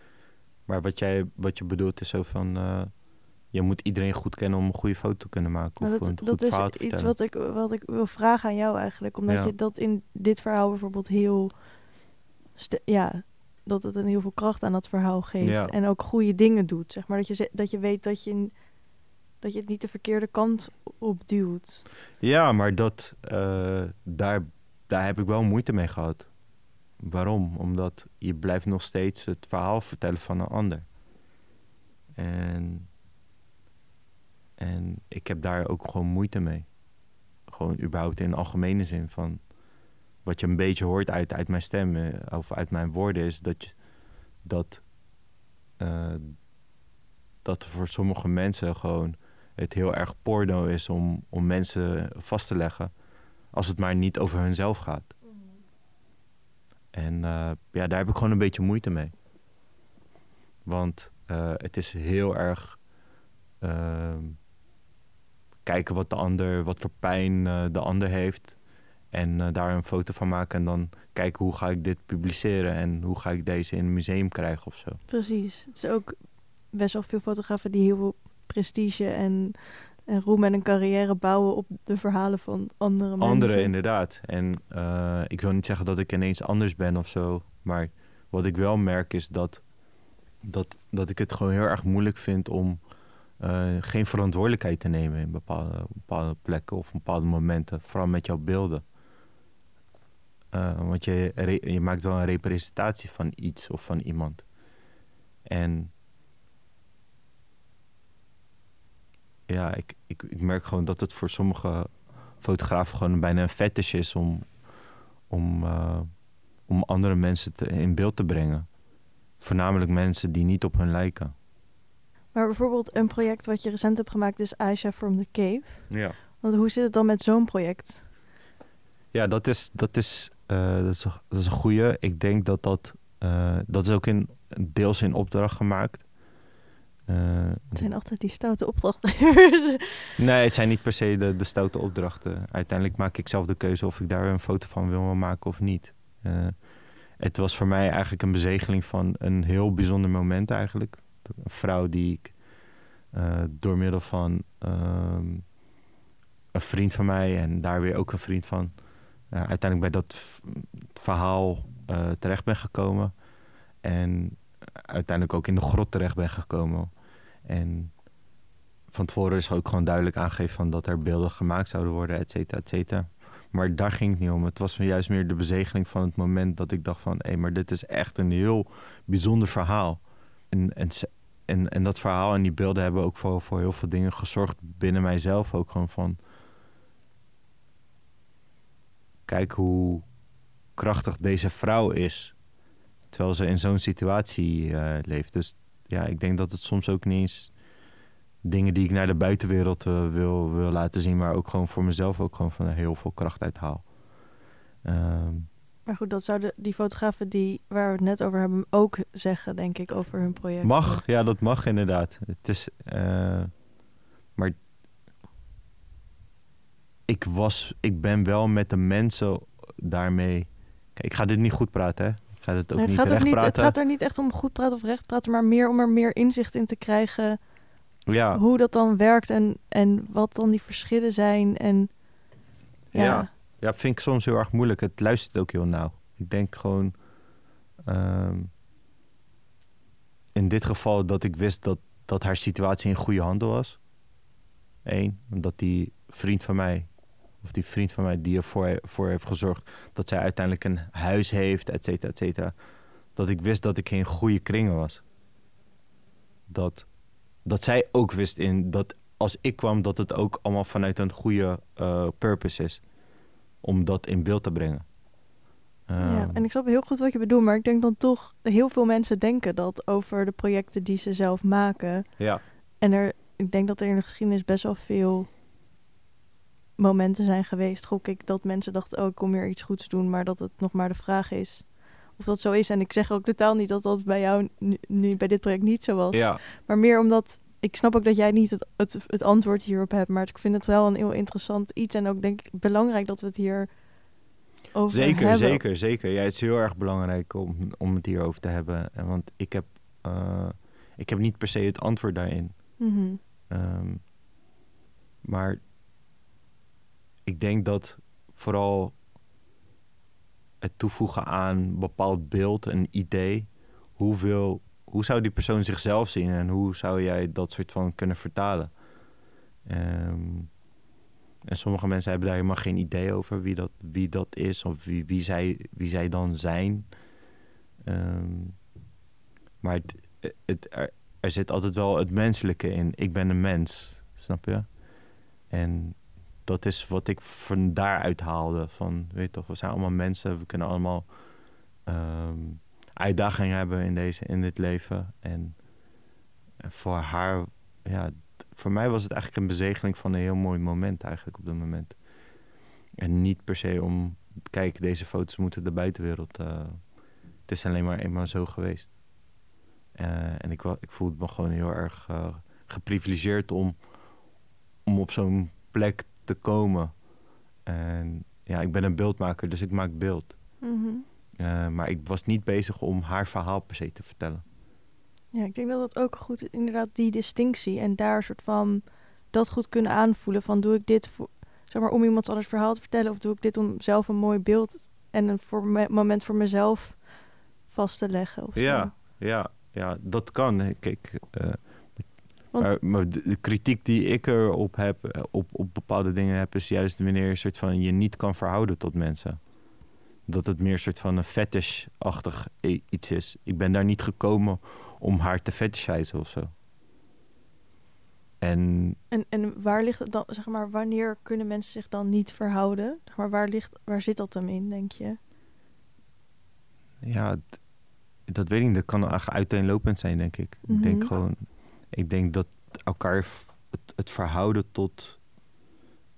Maar wat, jij, wat je bedoelt is zo van... Uh, je moet iedereen goed kennen om een goede foto te kunnen maken. Nou, of dat, een dat is iets vertellen. wat ik, wat ik wil vragen aan jou eigenlijk. Omdat Ja. je dat in dit verhaal bijvoorbeeld heel... Ja, dat het een heel veel kracht aan dat verhaal geeft. Ja. En ook goede dingen doet. Zeg maar dat je, dat je weet dat je, dat je het niet de verkeerde kant op duwt. Ja, maar dat, eh, daar, daar heb ik wel moeite mee gehad. Waarom? Omdat je blijft nog steeds het verhaal vertellen van een ander. En, en ik heb daar ook gewoon moeite mee. Gewoon überhaupt in algemene zin van... Wat je een beetje hoort uit, uit mijn stem eh, of uit mijn woorden is dat... Je, dat eh, dat voor sommige mensen gewoon het heel erg porno is om, om mensen vast te leggen. Als het maar niet over hunzelf gaat. En eh, ja, daar heb ik gewoon een beetje moeite mee. Want het is heel erg ehm, kijken wat de ander, wat voor pijn eh, de ander heeft. En eh, daar een foto van maken en dan kijken hoe ga ik dit publiceren en hoe ga ik deze in een museum krijgen of zo. Precies. Het is ook best wel veel fotografen die heel veel prestige en, en roem en een carrière bouwen op de verhalen van andere mensen. Anderen inderdaad. En eh, ik wil niet zeggen dat ik ineens anders ben of zo. Maar wat ik wel merk is dat, dat, dat ik het gewoon heel erg moeilijk vind om eh, geen verantwoordelijkheid te nemen in bepaalde, bepaalde plekken of bepaalde momenten. Vooral met jouw beelden. Eh, want je, je maakt wel een representatie van iets of van iemand. En ja, ik, ik, ik merk gewoon dat het voor sommige fotografen gewoon bijna een fetish is om, om, eh, om andere mensen te, in beeld te brengen. Voornamelijk mensen die niet op hun lijken. Maar bijvoorbeeld een project wat je recent hebt gemaakt is Aisha from the Cave. Ja, Want hoe zit het dan met zo'n project? ja dat, is, dat, is, eh, dat, is, een- dat is een goeie. Ik denk dat dat... eh, dat is ook in, deels in opdracht gemaakt. Eh, Het zijn altijd die stoute opdrachtgevers. [LAUGHS] Nee, het zijn niet per se de, de stoute opdrachten. Uiteindelijk maak ik zelf de keuze of ik daar een foto van wil maken of niet. Het was voor mij eigenlijk een bezegeling van een heel bijzonder moment eigenlijk. Een vrouw die ik eh, door middel van ehm, een vriend van mij en daar weer ook een vriend van... eh, uiteindelijk bij dat verhaal eh, terecht ben gekomen. En uiteindelijk ook in de grot terecht ben gekomen. En van tevoren is ook gewoon duidelijk aangegeven van dat er beelden gemaakt zouden worden, et cetera, et cetera. Maar daar ging het niet om. Het was juist meer de bezegeling van het moment dat ik dacht van... hé, maar dit is echt een heel bijzonder verhaal. En, en, en, en dat verhaal en die beelden hebben ook voor, voor heel veel dingen gezorgd binnen mijzelf ook gewoon van... Kijk hoe krachtig deze vrouw is. Terwijl ze in zo'n situatie eh, leeft. Dus ja, ik denk dat het soms ook niet eens dingen die ik naar de buitenwereld eh, wil, wil laten zien, maar ook gewoon voor mezelf ook gewoon van heel veel kracht uithaal. Ehm, Maar goed, dat zouden die fotografen die, waar we het net over hebben ook zeggen, denk ik, over hun project. mag, ja, dat mag inderdaad. Het is, eh, maar ik was, ik ben wel met de mensen daarmee. Kijk, ik ga dit niet goed praten, hè? Ik ga dit ook Nee, het, niet gaat ook niet, het gaat er niet echt om goed praten of recht praten, maar meer om er meer inzicht in te krijgen ja, hoe dat dan werkt en, en wat dan die verschillen zijn. En ja, Ja. Ja, vind ik soms heel erg moeilijk. Het luistert ook heel nauw. Ik denk gewoon... ehm, in dit geval dat ik wist dat, dat haar situatie in goede handen was. Eén, omdat die vriend van mij... of die vriend van mij die ervoor voor heeft gezorgd... dat zij uiteindelijk een huis heeft, et cetera, et cetera. Dat ik wist dat ik in goede kringen was. Dat, dat zij ook wist in dat als ik kwam... dat het ook allemaal vanuit een goede eh, purpose is om dat in beeld te brengen. ja, Ehm, en ik snap heel goed wat je bedoelt, maar ik denk dan toch, heel veel mensen denken dat over de projecten die ze zelf maken. ja, En er, ik denk dat er in de geschiedenis best wel veel momenten zijn geweest, gok ik, dat mensen dachten, oh, ik kom hier iets goeds doen, maar dat het nog maar de vraag is of dat zo is. En ik zeg ook totaal niet dat dat bij jou nu, nu bij dit project niet zo was. ja, Maar meer omdat, ik snap ook dat jij niet het, het, het antwoord hierop hebt, maar ik vind het wel een heel interessant iets en ook denk ik belangrijk dat we het hier over zeker, hebben. zeker, zeker. Ja, het is heel erg belangrijk om, om het hierover te hebben. En Want ik heb, eh, ik heb niet per se het antwoord daarin. Mhm. Ehm, maar ik denk dat vooral het toevoegen aan een bepaald beeld, een idee, hoeveel, hoe zou die persoon zichzelf zien en hoe zou jij dat soort van kunnen vertalen? Ehm, en sommige mensen hebben daar helemaal geen idee over wie dat, wie dat is of wie, wie, zij, wie zij dan zijn. Ehm, maar het, er, zit altijd wel het menselijke in. Ik ben een mens, snap je? En dat is wat ik van daaruit haalde. Van, weet toch, we zijn allemaal mensen. We kunnen allemaal ehm, uitdagingen hebben in, deze, in dit leven. En, voor haar, ja, voor mij was het eigenlijk een bezegeling van een heel mooi moment eigenlijk op dat moment. En niet per se om, kijk, deze foto's moeten de buitenwereld. eh, het is alleen maar eenmaal zo geweest. Eh, en ik, ik voelde me gewoon heel erg eh, geprivilegeerd om, om op zo'n plek te komen. En ja, ik ben een beeldmaker, dus ik maak beeld. Mhm. Eh, maar ik was niet bezig om haar verhaal per se te vertellen. Ja, ik denk dat dat ook goed is, inderdaad die distinctie en daar een soort van dat goed kunnen aanvoelen van doe ik dit voor, zeg maar, om iemands anders verhaal te vertellen of doe ik dit om zelf een mooi beeld en een voor me- moment voor mezelf vast te leggen of zo. Ja. Ja, ja, dat kan. Kijk, Want- maar, maar de, de kritiek die ik erop heb, eh, op, op bepaalde dingen heb, is juist wanneer je soort van je niet kan verhouden tot mensen. Dat het meer een soort van een fetish-achtig iets is. Ik ben daar niet gekomen om haar te fetishizen of zo. En En, en waar ligt het dan, zeg maar, wanneer kunnen mensen zich dan niet verhouden? Zeg maar, waar, ligt, waar zit dat hem in, denk je? ja, dat weet ik niet. Dat kan eigenlijk uiteenlopend zijn, denk ik. Ik Mhm. denk gewoon, ik denk dat elkaar het, het verhouden tot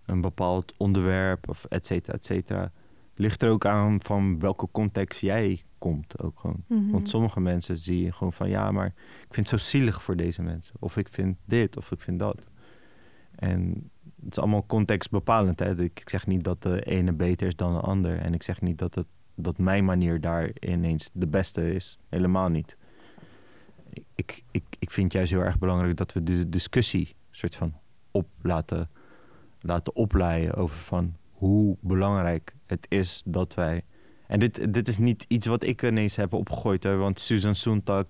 een bepaald onderwerp of et cetera, et cetera, ligt er ook aan van welke context jij komt ook gewoon. Mhm. Want sommige mensen zie je gewoon van ja, maar ik vind het zo zielig voor deze mensen. Of ik vind dit, of ik vind dat. En het is allemaal contextbepalend. Hè? Ik ik zeg niet dat de ene beter is dan de ander. En ik zeg niet dat, het, dat mijn manier daar ineens de beste is. Helemaal niet. Ik, ik, ik vind juist heel erg belangrijk dat we de discussie soort van op laten, laten opleiden over van hoe belangrijk het is dat wij. En dit, dit is niet iets wat ik ineens heb opgegooid. Hè, want Susan Sontag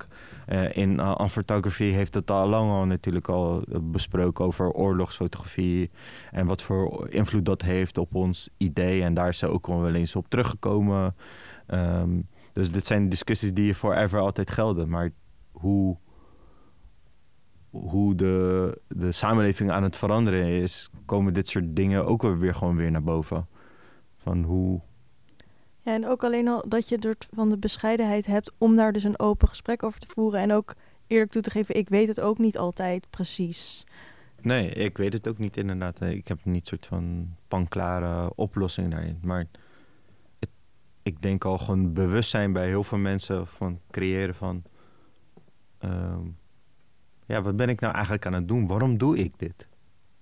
uh, in uh, heeft het al lang al natuurlijk al besproken over oorlogsfotografie. En wat voor invloed dat heeft op ons idee. En daar is ze ook wel eens op teruggekomen. Um, dus dit zijn discussies die forever altijd gelden. Maar hoe, hoe de, de samenleving aan het veranderen is, komen dit soort dingen ook weer gewoon weer naar boven. Van hoe. Ja, en ook alleen al dat je er van de bescheidenheid hebt om daar dus een open gesprek over te voeren. En ook eerlijk toe te geven, ik weet het ook niet altijd precies. Nee, ik weet het ook niet inderdaad. Ik heb niet soort van panklare oplossing daarin. Maar ik denk al gewoon bewustzijn bij heel veel mensen van creëren van... Ehm, ja, wat ben ik nou eigenlijk aan het doen? Waarom doe ik dit?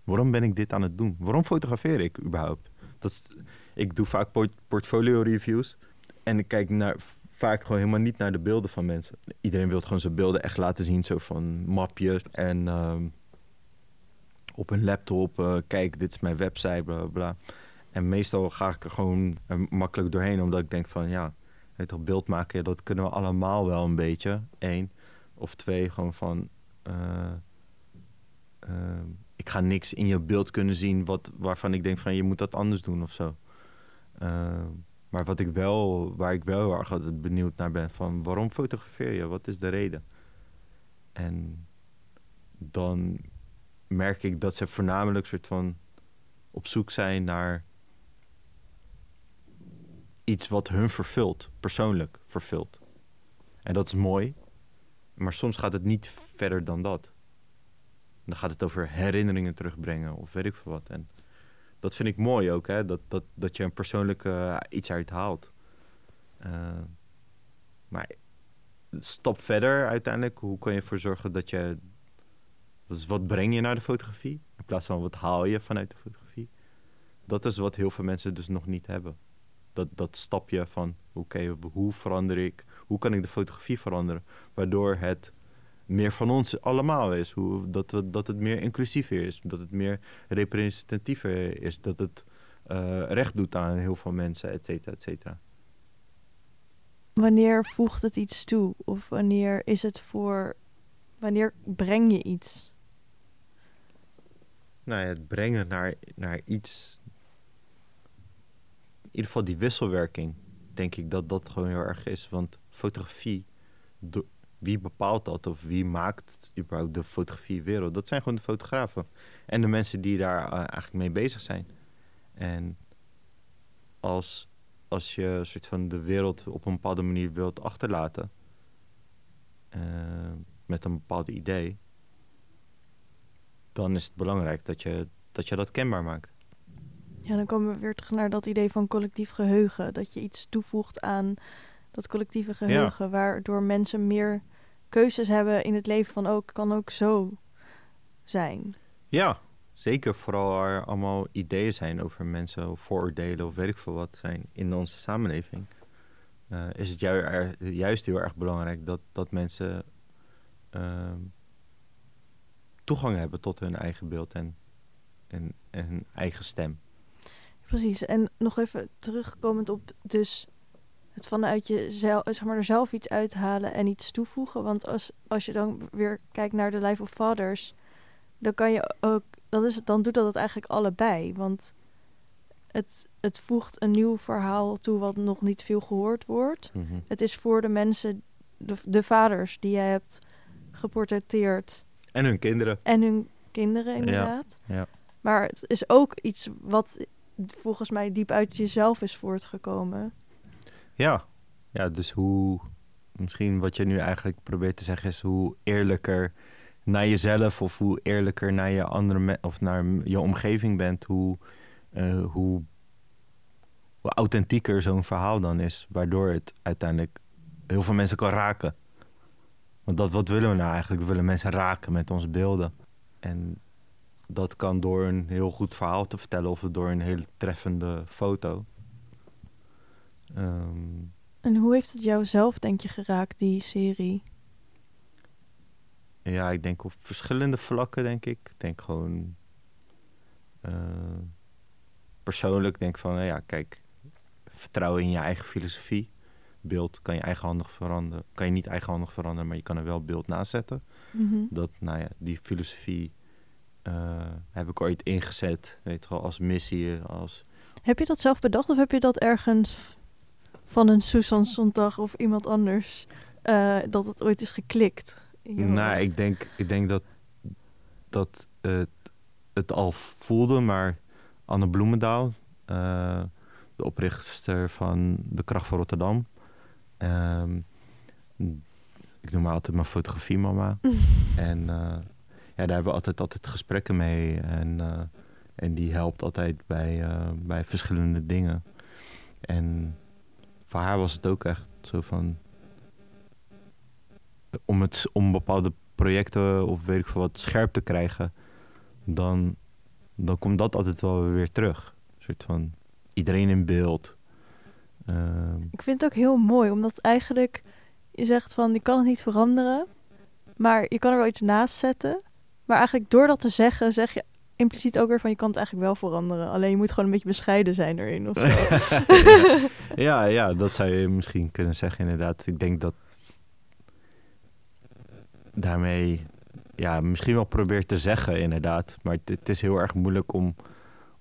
Waarom ben ik dit aan het doen? Waarom fotografeer ik überhaupt? Dat is, ik doe vaak portfolio reviews en ik kijk naar, vaak gewoon helemaal niet naar de beelden van mensen. Iedereen wil gewoon zijn beelden echt laten zien, zo van mapjes en ehm, op een laptop. Uh, kijk, dit is mijn website, bla bla. En meestal ga ik er gewoon makkelijk doorheen, omdat ik denk van ja, het toch beeld maken, dat kunnen we allemaal wel een beetje. Eén. Of twee, gewoon van uh, uh, ik ga niks in je beeld kunnen zien wat, waarvan ik denk van je moet dat anders doen of zo. Uh, maar wat ik wel, waar ik wel heel erg benieuwd naar ben, van waarom fotografeer je? Wat is de reden? En dan merk ik dat ze voornamelijk soort van op zoek zijn naar iets wat hun vervult, persoonlijk vervult. En dat is mooi, maar soms gaat het niet verder dan dat. Dan gaat het over herinneringen terugbrengen of weet ik veel wat. En dat vind ik mooi ook, hè? Dat, dat, dat je een persoonlijke uh, iets uithaalt. Uh, maar stap verder uiteindelijk. Hoe kan je ervoor zorgen dat je... Dus wat breng je naar de fotografie? In plaats van wat haal je vanuit de fotografie? Dat is wat heel veel mensen dus nog niet hebben dat, dat stapje van oké, hoe verander ik, hoe kan ik de fotografie veranderen, waardoor het meer van ons allemaal is, hoe, dat, we, dat het meer inclusiever is, dat het meer representatiever is, dat het uh, recht doet aan heel veel mensen, et cetera, et cetera. Wanneer voegt het iets toe? Of wanneer is het voor. Wanneer breng je iets? Nou ja, het brengen naar, naar iets in ieder geval die wisselwerking, denk ik dat dat gewoon heel erg is. Want fotografie, wie bepaalt dat of wie maakt überhaupt de fotografiewereld? Dat zijn gewoon de fotografen en de mensen die daar uh, eigenlijk mee bezig zijn. En als, als je soort van de wereld op een bepaalde manier wilt achterlaten, uh, met een bepaald idee, dan is het belangrijk dat je dat, je dat kenbaar maakt. Ja, dan komen we weer terug naar dat idee van collectief geheugen. Dat je iets toevoegt aan dat collectieve geheugen, waardoor mensen meer keuzes hebben in het leven van ook kan ook zo zijn. Ja, zeker. Vooral er allemaal ideeën zijn over mensen of vooroordelen of weet ik veel wat zijn in onze samenleving. Uh, is het juist heel erg belangrijk dat, dat mensen uh, toegang hebben tot hun eigen beeld en, en, en hun eigen stem. Precies. En nog even terugkomend op dus het vanuit jezelf, zeg maar, er zelf iets uithalen en iets toevoegen. Want als, als je dan weer kijkt naar de Life of Fathers, dan kan je ook, dat is, dan doet dat het eigenlijk allebei. Want het, het voegt een nieuw verhaal toe wat nog niet veel gehoord wordt. Mhm. Het is voor de mensen, de, de vaders die jij hebt geportretteerd. En hun kinderen. En hun kinderen, inderdaad. Ja. ja. Maar het is ook iets wat volgens mij diep uit jezelf is voortgekomen. Ja, ja dus hoe, misschien wat je nu eigenlijk probeert te zeggen is hoe eerlijker naar jezelf of hoe eerlijker naar je andere of naar je omgeving bent, hoe, uh, hoe, hoe authentieker zo'n verhaal dan is, waardoor het uiteindelijk heel veel mensen kan raken. Want dat, wat willen we nou eigenlijk? We willen mensen raken met onze beelden. En dat kan door een heel goed verhaal te vertellen of door een hele treffende foto. Ehm, en hoe heeft het jou zelf, denk je, geraakt, die serie? Ja, ik denk op verschillende vlakken, denk ik. Ik denk gewoon... Uh, persoonlijk denk van, nou ja, kijk, vertrouwen in je eigen filosofie. Beeld kan je eigenhandig veranderen. Kan je niet eigenhandig veranderen, maar je kan er wel beeld naast zetten. Mhm. Dat, nou ja, die filosofie eh, heb ik ooit ingezet, weet je wel, als missie, als... Heb je dat zelf bedacht of heb je dat ergens van een Susan Sontag of iemand anders eh, dat het ooit is geklikt? Nou, hoofd? ik denk, ik denk dat, dat het, het al voelde, maar Anne Bloemendaal, eh, de oprichter van De Kracht van Rotterdam. ehm, ik noem haar altijd mijn fotografiemama. [LAUGHS] en eh, ja, daar hebben we altijd, altijd gesprekken mee. En, en die helpt altijd bij, bij verschillende dingen. En voor haar was het ook echt zo van... Om, het, om bepaalde projecten of weet ik veel wat scherp te krijgen... dan, dan komt dat altijd wel weer terug. Een soort van iedereen in beeld. Ehm, Ik vind het ook heel mooi, omdat eigenlijk je zegt van je kan het niet veranderen, maar je kan er wel iets naast zetten. Maar eigenlijk door dat te zeggen, zeg je impliciet ook weer van je kan het eigenlijk wel veranderen. Alleen je moet gewoon een beetje bescheiden zijn erin of zo. [LAUGHS] ja, ja, dat zou je misschien kunnen zeggen inderdaad. Ik denk dat daarmee ja, misschien wel probeert te zeggen inderdaad. Maar het, het is heel erg moeilijk om,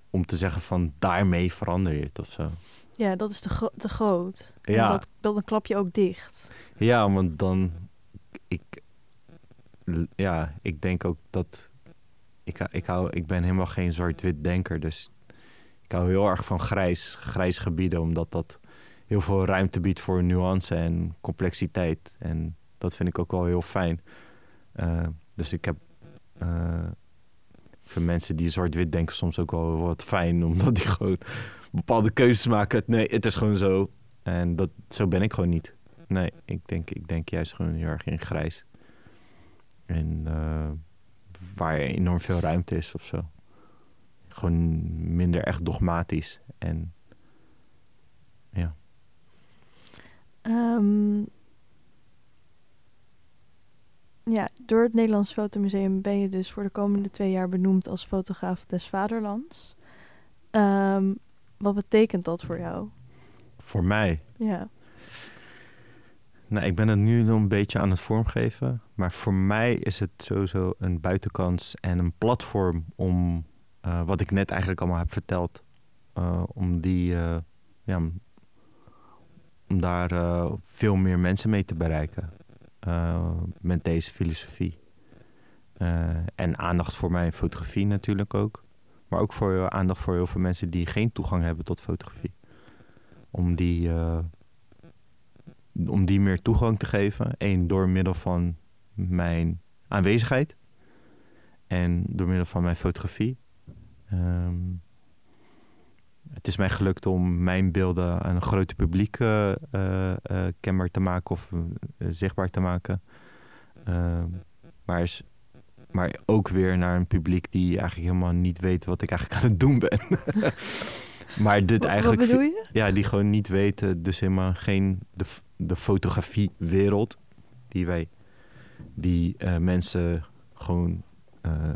om te zeggen van daarmee verander je het of zo. ja, dat is te, gro- te groot. En Ja. dat, dat dan klap je ook dicht. Ja, want dan... Ik, ja, ik denk ook dat... Ik, ik, hou, ik ben helemaal geen zwart-wit denker, dus... Ik hou heel erg van grijs, grijs gebieden, omdat dat heel veel ruimte biedt voor nuance en complexiteit. En dat vind ik ook wel heel fijn. Eh, dus ik heb... eh, voor mensen die zwart-wit denken soms ook wel wat fijn, [LAUGHS] omdat die gewoon bepaalde keuzes maken. Nee, het is gewoon zo. En dat, zo ben ik gewoon niet. Nee, ik denk, ik denk juist gewoon heel erg in grijs. En eh, waar enorm veel ruimte is of zo. Gewoon minder echt dogmatisch. En ja. Ehm, ja, door het Nederlands Fotomuseum ben je dus voor de komende twee jaar benoemd als fotograaf des vaderlands. Ehm, wat betekent dat voor jou? Voor mij. Ja. Nou, ik ben het nu nog een beetje aan het vormgeven. Maar voor mij is het sowieso een buitenkans en een platform om eh, wat ik net eigenlijk allemaal heb verteld. eh, om die, eh, ja, om daar veel meer mensen mee te bereiken. met deze filosofie. En aandacht voor mijn fotografie natuurlijk ook. Maar ook voor, aandacht voor heel veel mensen die geen toegang hebben tot fotografie. Om die, om die meer toegang te geven. Eén, door middel van mijn aanwezigheid. En door middel van mijn fotografie. Ehm, het is mij gelukt om mijn beelden aan een groter publiek eh, kenbaar te maken of zichtbaar te maken. Ehm, maar, is, maar ook weer naar een publiek die eigenlijk helemaal niet weet wat ik eigenlijk aan het doen ben. [LAUGHS] maar dit eigenlijk. Wat bedoel je? Ja, die gewoon niet weten, dus helemaal geen de, de fotografiewereld die wij, die eh, mensen gewoon, eh,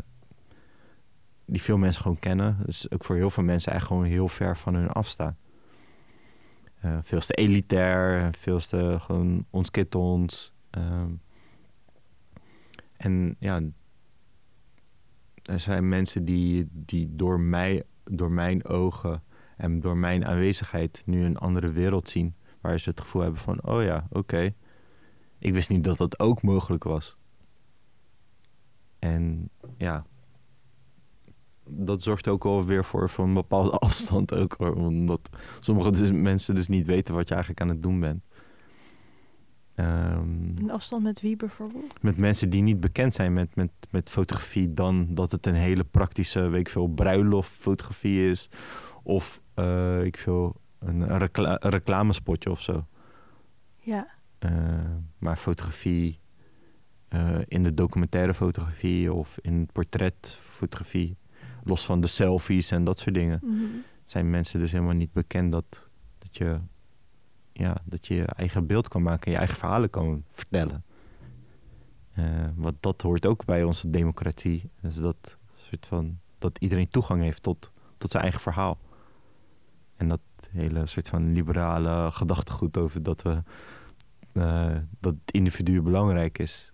die veel mensen gewoon kennen. Dus ook voor heel veel mensen echt gewoon heel ver van hun afstaan. Eh veel te elitair, veel te gewoon ons kit ons. ehm. en ja, er zijn mensen die, die door, mij, door mijn ogen en door mijn aanwezigheid nu een andere wereld zien. Waar ze het gevoel hebben van, oh ja, oké. Ik wist niet dat dat ook mogelijk was. En ja, dat zorgt ook wel weer voor, voor een bepaalde [LAUGHS] afstand ook. hoor. Omdat sommige dus, mensen dus niet weten wat je eigenlijk aan het doen bent. Ehm, Een afstand met wie bijvoorbeeld? met mensen die niet bekend zijn met, met, met fotografie, dan dat het een hele praktische, weet ik veel, bruiloftfotografie is. Of eh, ik veel, een, een recla- een reclamespotje of zo. Ja. Eh, maar fotografie eh, in de documentaire fotografie of in portretfotografie, los van de selfies en dat soort dingen, Mhm. zijn mensen dus helemaal niet bekend dat, dat, je, ja, dat je je eigen beeld kan maken en je eigen verhalen kan vertellen. Want dat hoort ook bij onze democratie. Dus dat, soort van, dat iedereen toegang heeft tot, tot zijn eigen verhaal. En dat hele soort van liberale gedachtegoed over dat we eh, dat het individu belangrijk is.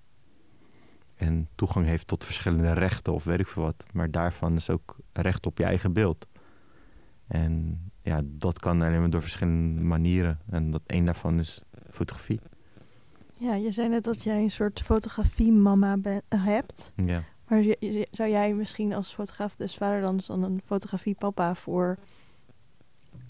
En toegang heeft tot verschillende rechten of weet ik veel wat. Maar daarvan is ook recht op je eigen beeld. En ja, dat kan alleen maar door verschillende manieren. En dat één daarvan is fotografie. Ja, je zei net dat jij een soort fotografie-mama ben- hebt. Ja. Maar zou jij misschien als fotograaf des vaderlands dan een fotografie-papa voor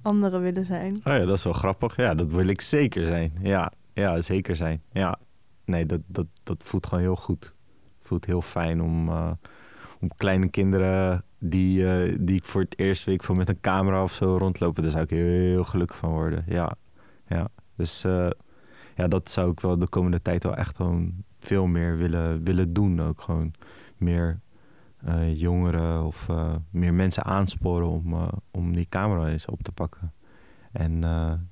anderen willen zijn? Oh ja, dat is wel grappig. Ja, dat wil ik zeker zijn. Ja, ja zeker zijn. Ja, nee, dat, dat, dat voelt gewoon heel goed. Voelt heel fijn om, eh, om kleine kinderen die, eh, die ik voor het eerst week van met een camera of zo rondlopen. Daar zou ik heel gelukkig van worden. Ja, ja. Dus eh, ja, dat zou ik wel de komende tijd wel echt gewoon veel meer willen, willen doen. Ook gewoon meer eh, jongeren of eh, meer mensen aansporen om, eh, om die camera eens op te pakken. En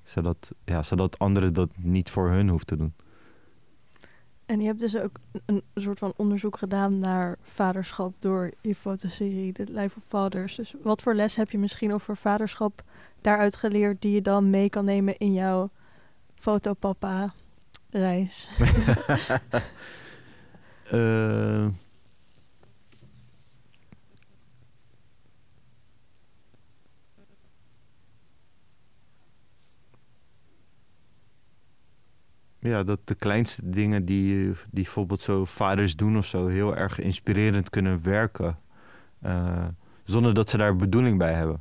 zodat, ja, zodat anderen dat niet voor hun hoeven te doen. En je hebt dus ook een soort van onderzoek gedaan naar vaderschap door je fotoserie, The Life of Fathers. Dus wat voor les heb je misschien over vaderschap daaruit geleerd die je dan mee kan nemen in jouw fotopapa-reis? [LAUGHS] Eh, ja, dat de kleinste dingen die, die bijvoorbeeld zo vaders doen of zo heel erg inspirerend kunnen werken. eh, zonder dat ze daar bedoeling bij hebben.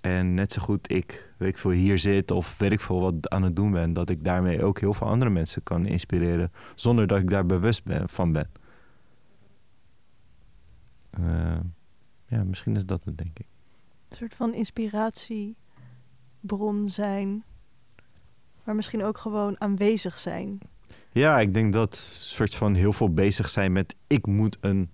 En net zo goed ik, weet ik veel, hier zit of weet ik veel wat aan het doen ben, dat ik daarmee ook heel veel andere mensen kan inspireren zonder dat ik daar bewust van ben. Eh, ja, misschien is dat het, denk ik. Een soort van inspiratiebron zijn, maar misschien ook gewoon aanwezig zijn. Ja, ik denk dat soort van heel veel bezig zijn met ik moet een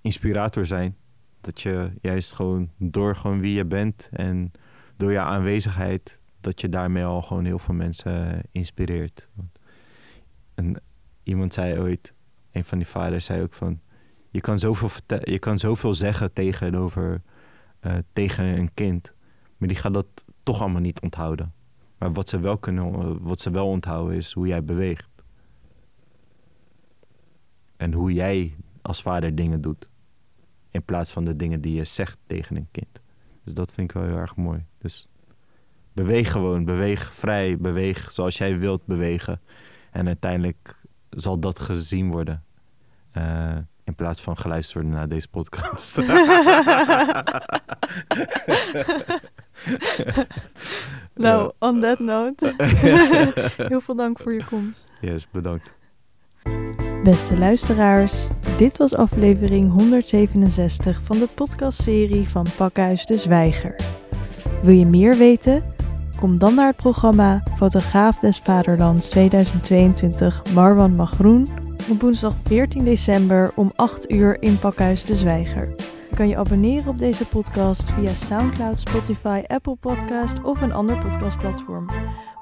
inspirator zijn. Dat je juist gewoon door gewoon wie je bent en door je aanwezigheid, dat je daarmee al gewoon heel veel mensen inspireert. En iemand zei ooit, een van die vaders zei ook van, je kan zoveel, je kan zoveel zeggen tegenover, eh, tegen een kind, maar die gaat dat toch allemaal niet onthouden. Maar wat ze wel kunnen, wat ze wel onthouden is hoe jij beweegt. En hoe jij als vader dingen doet. In plaats van de dingen die je zegt tegen een kind. Dus dat vind ik wel heel erg mooi. Dus beweeg gewoon, beweeg vrij, beweeg zoals jij wilt bewegen. En uiteindelijk zal dat gezien worden. Eh, in plaats van geluisterd worden naar deze podcast. [LAUGHS] [LAUGHS] [LAUGHS] Nou, on that note, [LAUGHS] [LAUGHS] heel veel dank voor je komst. yes, bedankt. Beste luisteraars, dit was aflevering 167 van de podcastserie van Pakhuis de Zwijger. Wil je meer weten? Kom dan naar het programma Fotograaf des Vaderlands 2022 Marwan Magroen op woensdag 14 december om 8 uur in Pakhuis de Zwijger. Kan je abonneren op deze podcast via SoundCloud, Spotify, Apple Podcast of een ander podcastplatform.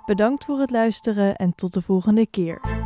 Bedankt voor het luisteren en tot de volgende keer.